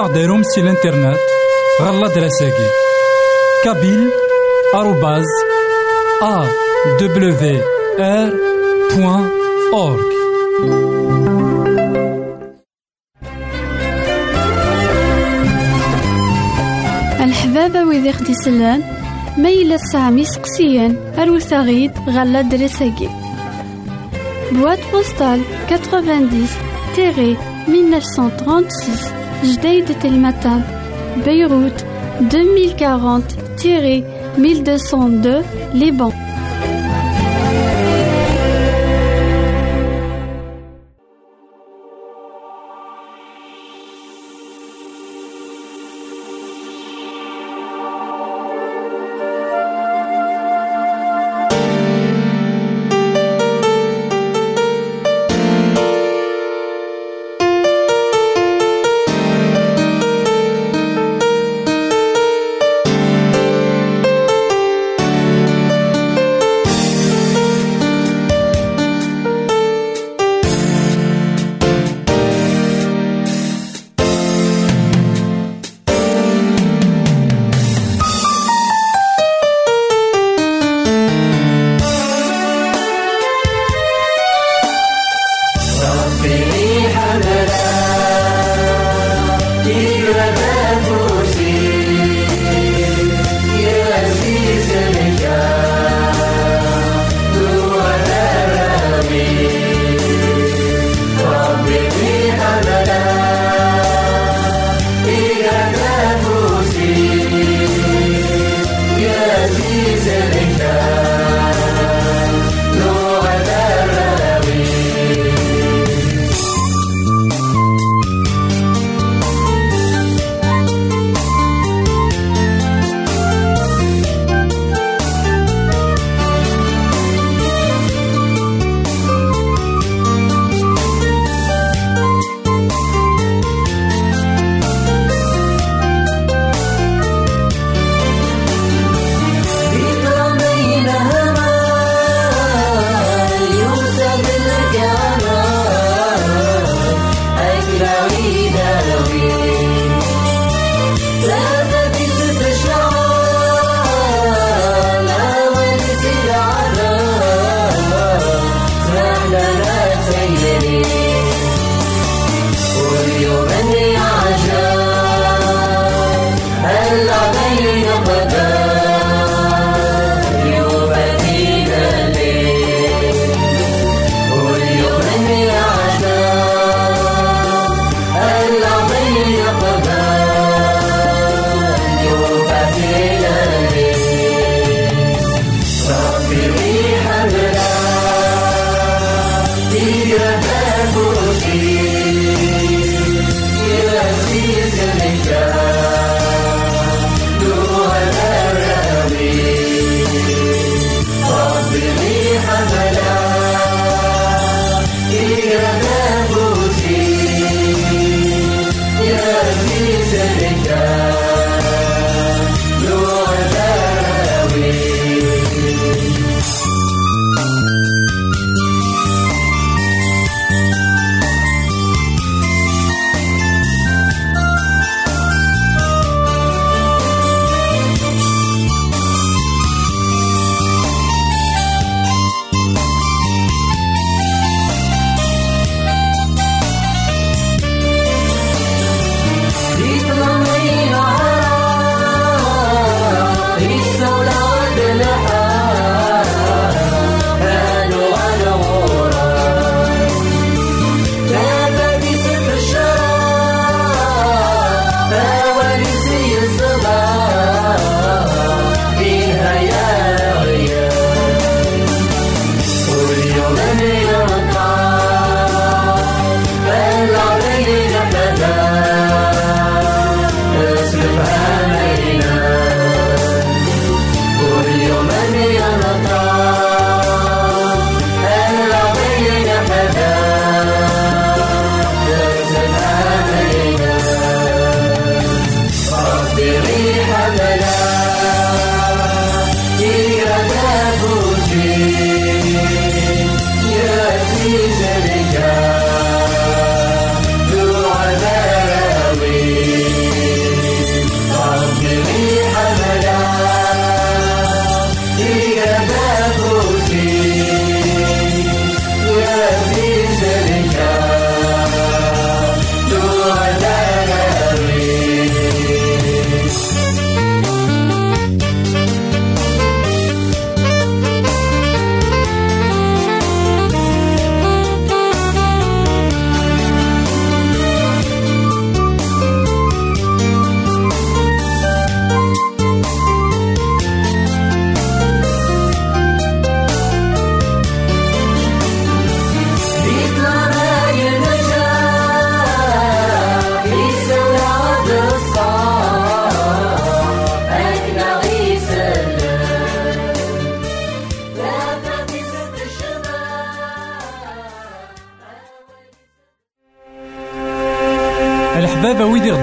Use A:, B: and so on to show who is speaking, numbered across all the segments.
A: زمرا ماذا غديرهم سي الانترنت غالا دراساكي كابيل آروباز أ دبليو آر بوان أورك
B: الحبابة ويدي خدي سلان ميلا سامي سقسيان أروثاغيد غالا دراساكي بواد بوستال 90 تيري 1936 جديد تلمتان بيروت 2040 تيري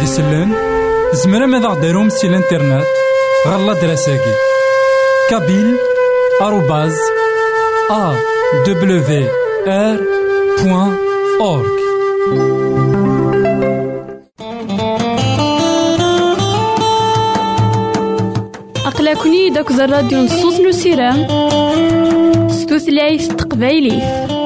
B: 1202 لبنان
A: الحبابة ويدي غدي يسلن زمرا ماذا غديرهم سي الانترنت؟ غالا دراساكي. كابيل آروباز أ دبليو آر بوان أورك
C: أقلكني داك الراديو نصوص نسيران ستوثلايف تقبايليه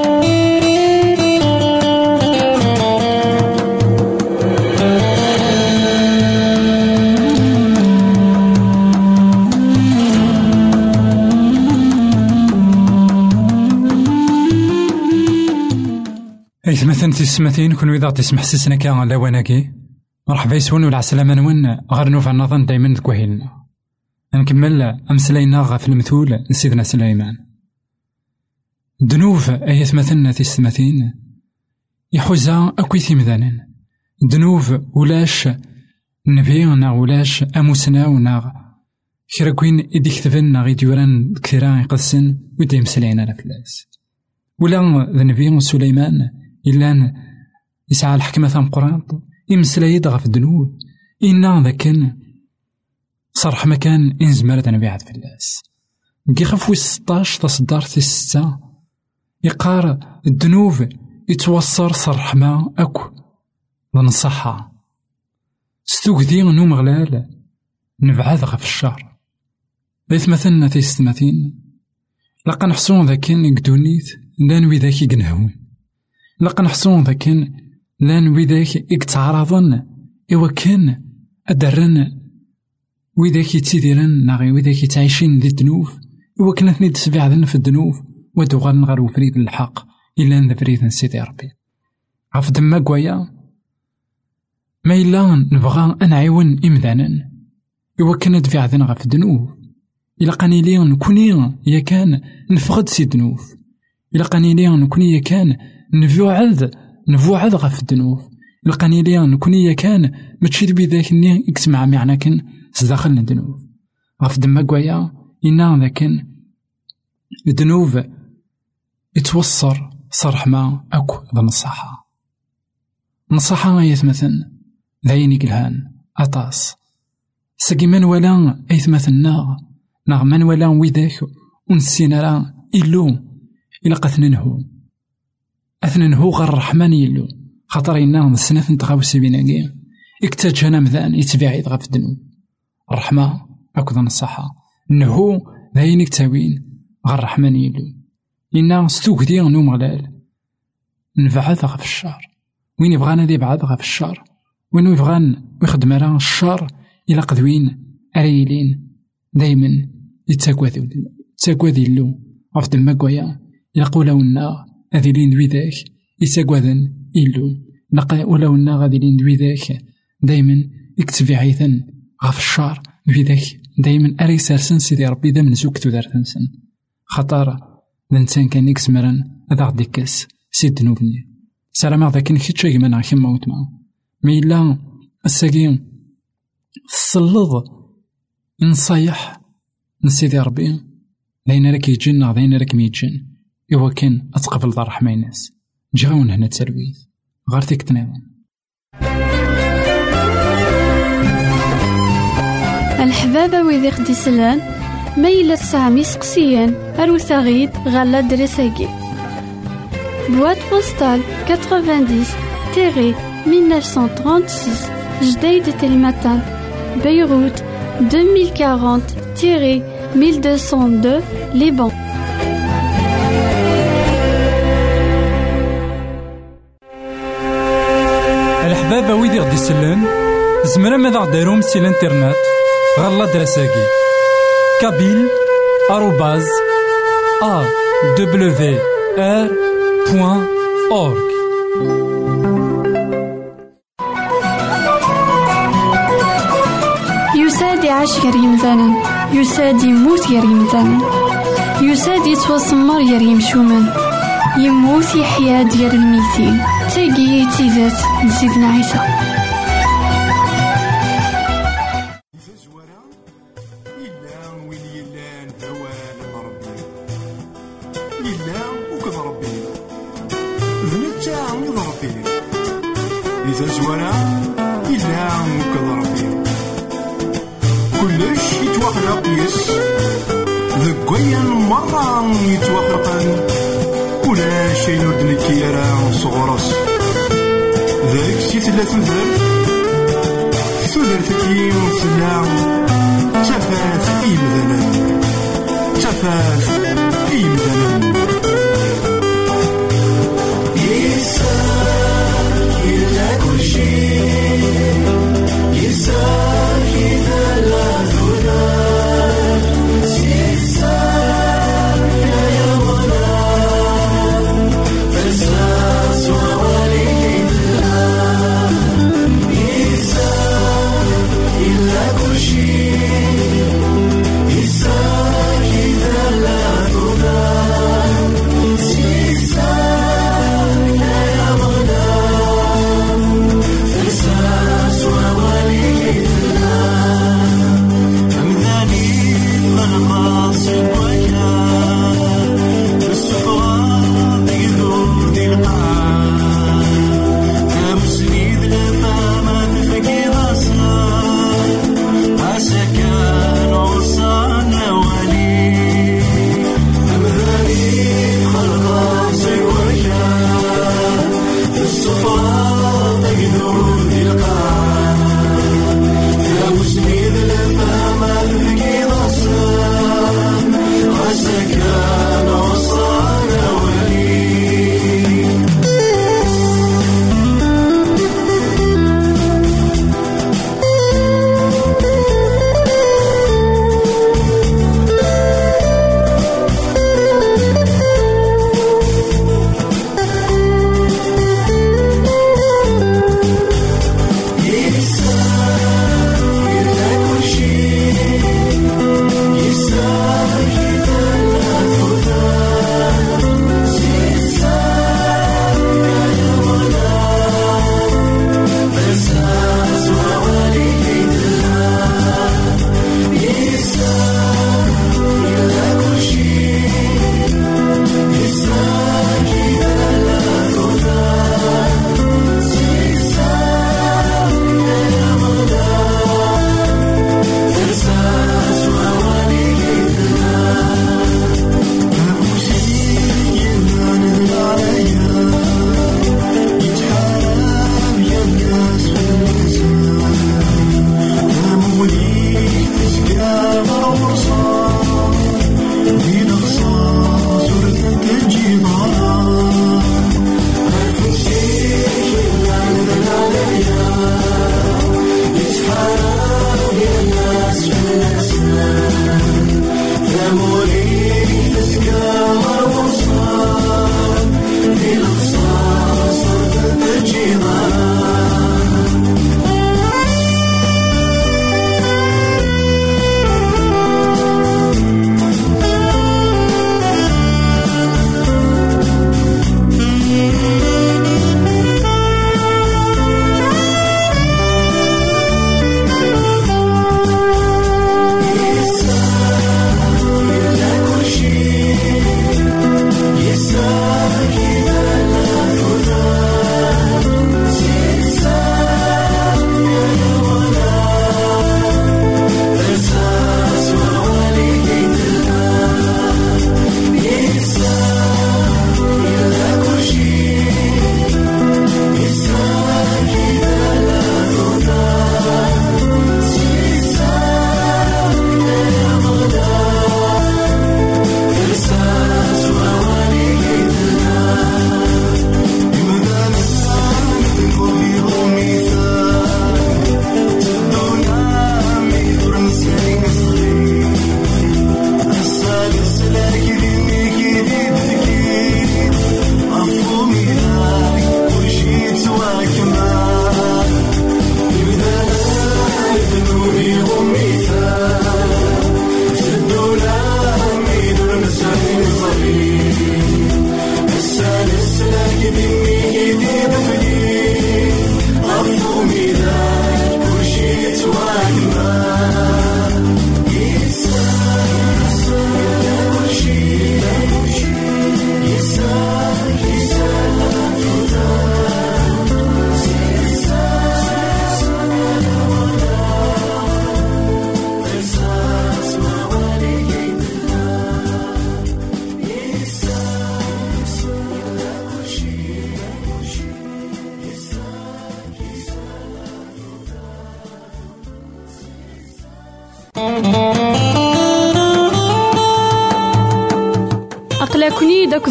A: إثمثن تسمثين كون إذا تسمح سسنا كان لواناكي مرحبا يسون ولا عسلامة نون غير نوفا النظن دايما ذكوهيلنا نكمل أمسلينا في المثول لسيدنا سليمان. دنوف أي مثلنا تسمثين يحوزا أكوي ثمذانين دنوف ولاش نبي نا ولاش أموسنا ونا كرا كوين إدي كتبن غي ديوران كثيرا يقدسن ودي مسلينا لفلاس. ولا ذنبي سليمان إلا يسعى الحكمة قران يمسلا غف الدنوب إنا ذاكن صرح مكان إنزمر تنبيعات في الناس. كي خف ويس ستاش في الستة يقار الدنوب يتوصر صرح ما أكو. ونصحها ستوكدي نوم غلال. نبعاد غف الشهر بيث مثلنا في ستماتين لقا نحسون ذاكن قدونيت لأن وذاك يقنهون. لقا نحسون ذاكن لأن يتعرضن إوا كان أدرن وذاك يتسيديرن ناغي وذاك يتعيشين ذي الدنوف إوا كان ثني تسبيع في الدنوف ودوغان غير وفريد الحق إلا أن فريد سيدي ربي. غف دما كوايا ما إلا نبغى أنعيون إمذانا إوا كان دفع ذن غف الدنوف إلا قاني لي نكوني يا كان نفقد سي دنوف إلا قاني لي نكوني يا كان نفوعد نفوعد غف الدنوف إلا قاني لي نكوني يا كان ماشي بذاك ني اكسمع معنا كان سداخل الدنوف غف دما كوايا إنا ذاكن. الدنوف يتوصر صرح ما أكو ذا نصحة نصحة يثمثن ذاين يقلهان أطاس. سقي من ولا أيثمثنا ناغ من ولا ويداك ونسينا راه إلو إلا قثننهو أثننهو غير الرحمن يلو. خاطر إنا سنة نتغاوسي بيناكي اكتاجنا مذان يتبعيد غف الدنوب الرحمة أكو ذا نصحة نهو ذاين كتاوين غير الرحمن يلو. إنا ستوكدي نوم غلال نبعد غف الشر وين يبغانا ذي بعد غف الشر وين يبغان ويخدم راه الشر إلا قدوين أريلين. دايما يتاكواذ يتاكواذ اللو غف دما كوايا يقول ونا هذي لين دوي ذاك يتاكواذن إلو نقا ولا ونا غادي لين دوي ذاك دايما يكتب عيثا غف الشر دوي ذاك دايما أري سارسن سيدي ربي دا من زوك تودار تنسن خطر الإنسان كان يكسمرن هذا غدي كاس. سيد دنوبني. سلام ذاك نكتشا كيما نا كيما وتما مي إلا الساقي تسلط نصايح نسيدي ربي. لين راك يجن غدين راك ميجن. إوا كان أتقبل ذا رحمة الناس جاون هنا تسرويت غير تيك تنظم
C: الحبابة ويدي خدي سلان ميلا سامي سقسيان أروثا غيد غالا دريساكي. بواد بوستال 90 تيري 1936 جديد تلمتان بيروت 2040 تيري 1202 لبنان
A: الحبابة ويدي غدي يسلن زمرا ماذا غديرهم سي الانترنت غالا دراساكي كابيل آروباز أ دبليو آر بوان أورك
C: يساد يعيش غير يمثالا يساد يموت غير يمثالا يساد يتوسمر غير يمشومان يموت يحيا ديال الميتين تاقي تيزات لسيدنا عيسى
B: زوارا ħajjitna ċafat imdanen ċafat
C: imdanen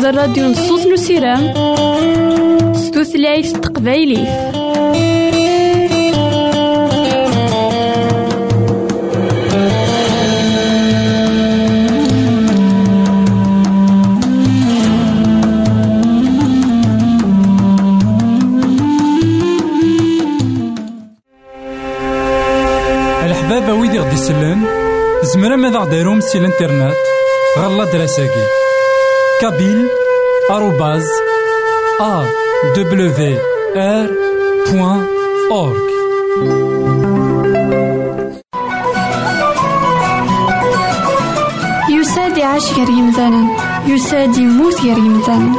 C: داك الراديو نصوص نسيرام ستوثلايف تقبايليه
A: يسلن زمرا ماذا غديرهم سي الانترنت غالا دراساكي. أورك
C: يساد يعيش غير يمثالا يساد يموت غير يمثالا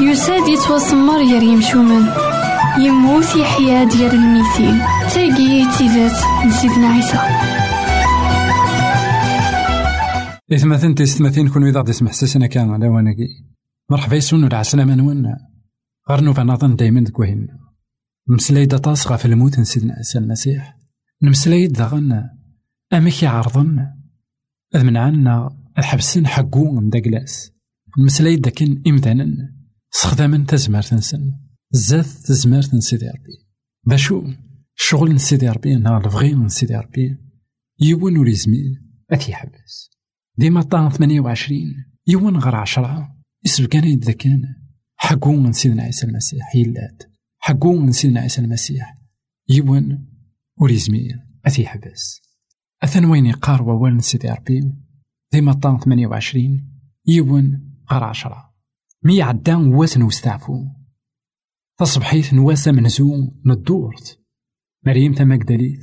C: يساد يتوسمر غير يمشومن يموت يحيا ديال الميتين تاقي تيزات نسيتنا عيسى.
A: إثمثن تيستمثين كون إذا يسمح ساسنا كان على واناكي مرحبا يسون ولا عسلامة نوان غير نوفا نظن دايما دكوهن نمسلاي دا طاس غاف الموت نسيدنا عيسى المسيح نمسلاي داغن أمك يعرضن أذ من عنا الحبسن حقو داكلاس نمسلاي دا كان إمدانا سخدامن تزمار تنسن. زاد تزمار تنسيدي ربي باشو. الشغل نسيدي ربي نهار الفغي نسيدي ربي يون أتي حبس. ديما طان ثمانية وعشرين. يوان غير عشرة. يسبق كان يد كان. حقو من سيدنا عيسى المسيح. يلات حقو من سيدنا عيسى المسيح. يوان وريزمير أثي حبس. أثن وين يقار ووال سيدي ربي ديما طان ثمانية وعشرين. يوان غير عشرة. مي عدان واس نوستعفو. تصبحيت نواسا منزو ندورت. مريم تماكداليت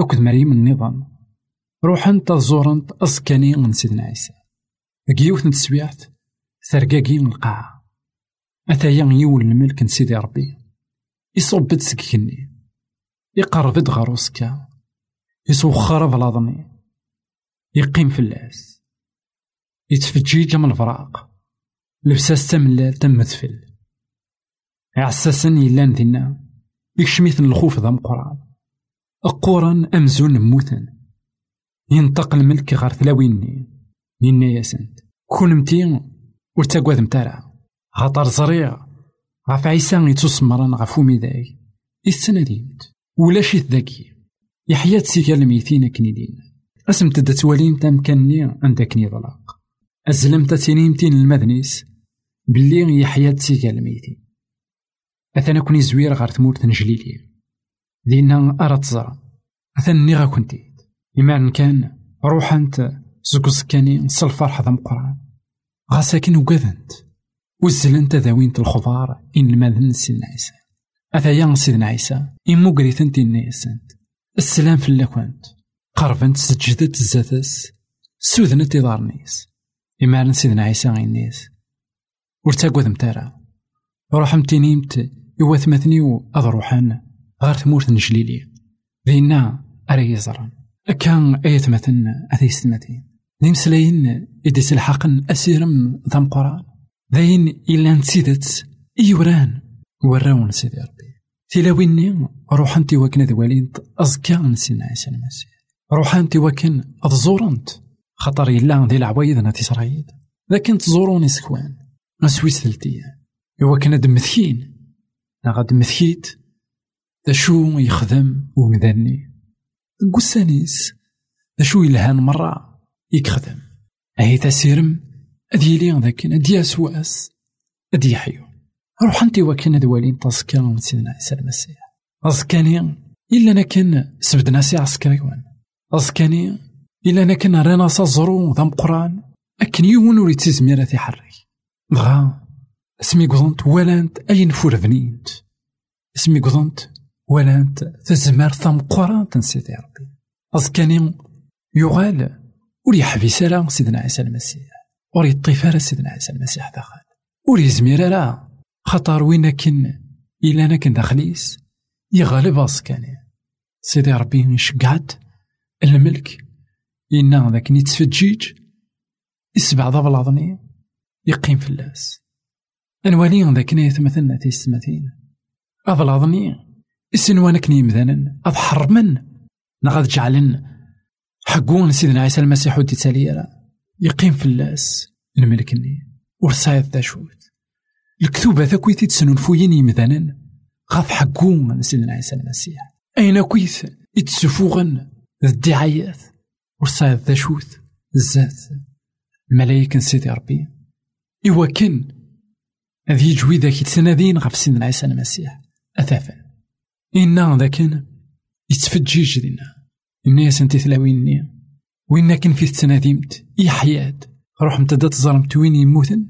A: أكد مريم النظام. روحنت زورنت أسكاني من سيدنا عيسى. كيوث نتسويعت ثرقاقي القاعة أثايا يول الملك نسيدي ربي. يصوب تسككني يقرب غاروسكا يسوخر بلاضني يقيم في اللاس. يتفجيج من الفراق لبساس تملال تمثفل عساسا يلان دينا يكشميثن الخوف ذا مقران. أقورا أمزون موتن ينطق الملك غار ثلاويني ينا ياسنت كونمتي ور تاكواد متارا خاطر زريع غاف عيسى يتسمران غاف وميداي ديمت ولا شي ذاكي. يحيى تسيكا الميتين كنيدين اسم تدا توالين تامكاني عندك ضلاق. أزلم تاتينيمتين المذنيس بلي يحيى تسيكا الميتين أثنا كوني زوير غار تمورت نجليلي. دينا أرى تزرع. أثني غا كنتي. إما كان روح أنت زوج زكاني نصل فرحة ذا مقران. غاساكن وقذنت وزلنت ذاوينت الخضار؟ إن الماذن سيدنا عيسى؟ أثايا سيدنا عيسى؟ إمو قريثنت إنيسنت السلام في اللكوانت قربنت سجدت الزاتس سوذنت إضارنيس إما سيدنا عيسى غينيس ورتاقوذ متارا. روح متينيمت إوا ثمثني أضروحان غير ثمورت نجليلي. ذينا أري كان ايت مثلا اثي ستماتين نمسلاين إدس الحقن أسيرم ذا قران ذاين إلا نسيدت إيوران وراون سيدي ربي تلاويني روحانتي وكن ذوالين أزكى نسينا عيسى المسيح. روحانتي وكن أتزورنت خطر إلا ذي العوايد ناتي سرايد لكن تزوروني سكوان نسويس ثلتيا وكن دمثكين نغاد مثكيت ذا شو يخدم ومذني قسانيس. شو يلهان مرة يكخدم؟ أهي تسيرم؟ أدي لي ذاك أدي أسواس. أدي يحيو روح أنت وكان دوالين تاسكا سيدنا عيسى المسيح أزكاني إلا أنا كان سبدنا سي عسكريوان أزكاني إلا أنا كان رانا سازرو ذا مقران أكن يون وريد تيزميرا تيحرك بغا اسمي قضنت ولانت أي نفور بنينت اسمي قضنت ولا تزمر ثم قران تنسيتي ربي. أذكاني يغال ور يحبس راه سيدنا عيسى المسيح ور يطيف سيدنا عيسى المسيح داخل ور يزمير راه خطر وين كن إلا أنا كن داخليس يغالب أسكاني سيدي ربي يشقعد الملك إنا ذاك نتفجيج يسبع ذا بلاضني يقيم في اللاس. أنوالي ذاك نيت مثلنا تيستمثين أبلاضني السنوان كني مثلا أض حرمن نغاد جعلن حقون سيدنا عيسى المسيح ودي تالي يقيم في اللاس الملكني ورصايد دا شوت. الكتوبة ذا كويت تسنون فوين يمذانا غاف حقون سيدنا عيسى المسيح. أين كويت؟ يتسفوغن. الدعايات. ورصايد ذا شوت. الزات الملايكة سيدي ربي. إوا كان هذه يجوي ذاك يتسنادين غف سيدنا عيسى المسيح. أثافا إنا ذاك يتفجيج دينا. إنا سنتي ثلاويني وإنا كان في تناديمت يحياد. روح متدا تظلمت وين يموتن؟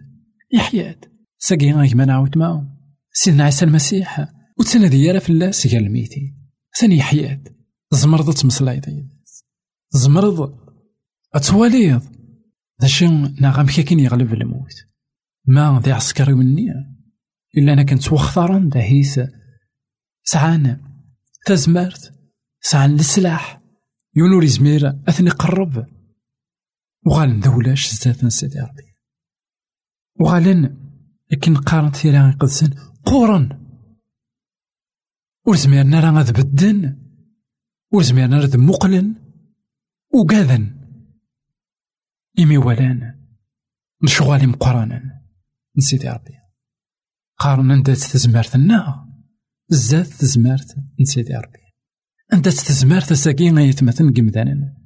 A: يحياد. ساقي غاك ما نعاود معاهم. سيدنا عيسى المسيح. وتسنادي يرى في الله سيقال الميتين ثاني يحياد. زمرض تمسلايض زمرض أتواليض. ذا شن نغم كاكين يغلب الموت. ما ذي عسكري مني. إلا أنا كنت وخطرا دهيس سعان تزمرت سعان السلاح يونور يزمير أثني قرب. وغالن دولاش زات سيدي ربي. وغالن لكن قارنت ثيرا قدسن قورن. ورزميرنا راه غاد بدن ورزميرنا راه مقلن وقاذن. إمي ولان مشغالي مقرانا نسيتي ربي. قارن ندات تزمارتنا زاد تزمارت نسيتي ربي. أنت تزمارت ساكي غيتمثل قمدانا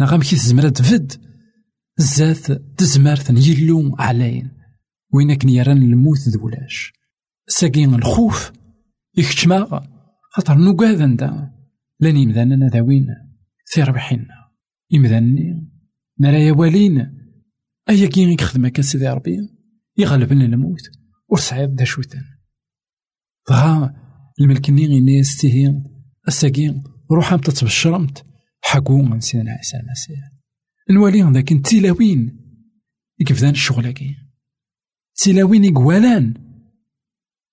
A: نغام كي تزمر تفد. زات تزمارت يلو علاين وين كن يران الموت ذولاش ساكي الخوف يكتشما خاطر أنت. لاني يمدانا داوين في ربحنا يمداني مرايا والين. أيا كي يخدم هكا سيدي ربي؟ يغلبن الموت. ورسعيد دا شوتان. ها الملكني غيني استهي الساقين روحا تتبشرمت حقو من سيدنا عيسى المسيح نوالي ذاك تيلاوين يكفدان تيلاوين يقوالان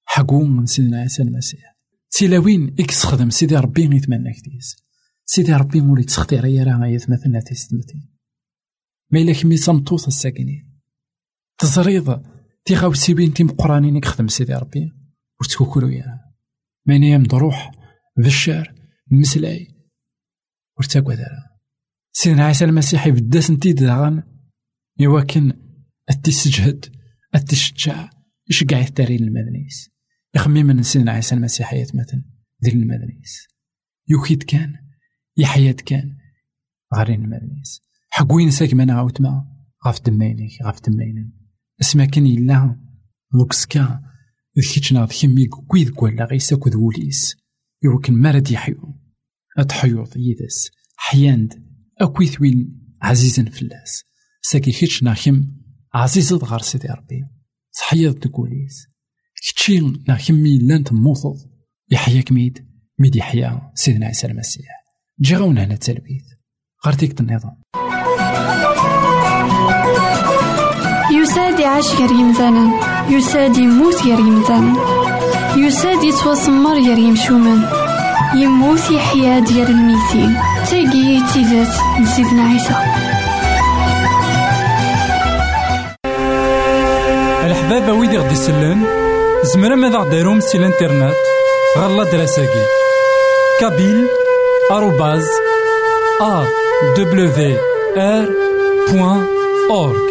A: حقو من سيدنا عيسى المسيح تيلاوين يكسخدم سيدي ربي يتمنى كتيس سيدي ربي مولي تسختير يا راه يتمثلنا تيستمتين ما إلا كمي تمطوط الساكنين. تزريض تيغاوسي بين تيم قرانين يخدم سيدي ربي وتكوكلو يا ماني يام ضروح بالشعر مسلاي ورتاكوا دارا سيدنا عيسى المسيح يبدا سنتي داغن يواكن التسجهد التشجع يشقع التارين المدنيس يخمي من سيدنا عيسى المسيح يتمثل ديال المدنيس يوكيد كان يحيد كان غارين المدنيس حقوين ساك ما نعاود ما غاف دماينك غاف دماينن اسما كان يلا لوكسكا ذكيتشنا ذكيمي كويد كوالا غيسا كود وليس. يوكن مارد يحيو أتحيوض يدس. حياند. أكويث وين عزيزا فلاس. ساكي كيتشنا خم. عزيزة غار سيدي ربي. صحيض تكوليس كتشي نا خمي لانت موثض يحياك ميد ميد يحيا سيدنا عيسى المسيح. جي غاونا هنا التلبيث غير ديك النظام
C: يساد يعيش غير يمثالا يساد يموت غير يمثالا يساد يتوسمر غير يمشومان يموت يحيا ديال الميتين. تاقي تيزات لسيدنا عيسى.
A: الحبابة ويدي غدي يسلن زمرا ماذا غديرهم سي الانترنت غالا دراساكي. كابيل آروباز ا دبليو ار بوان اورك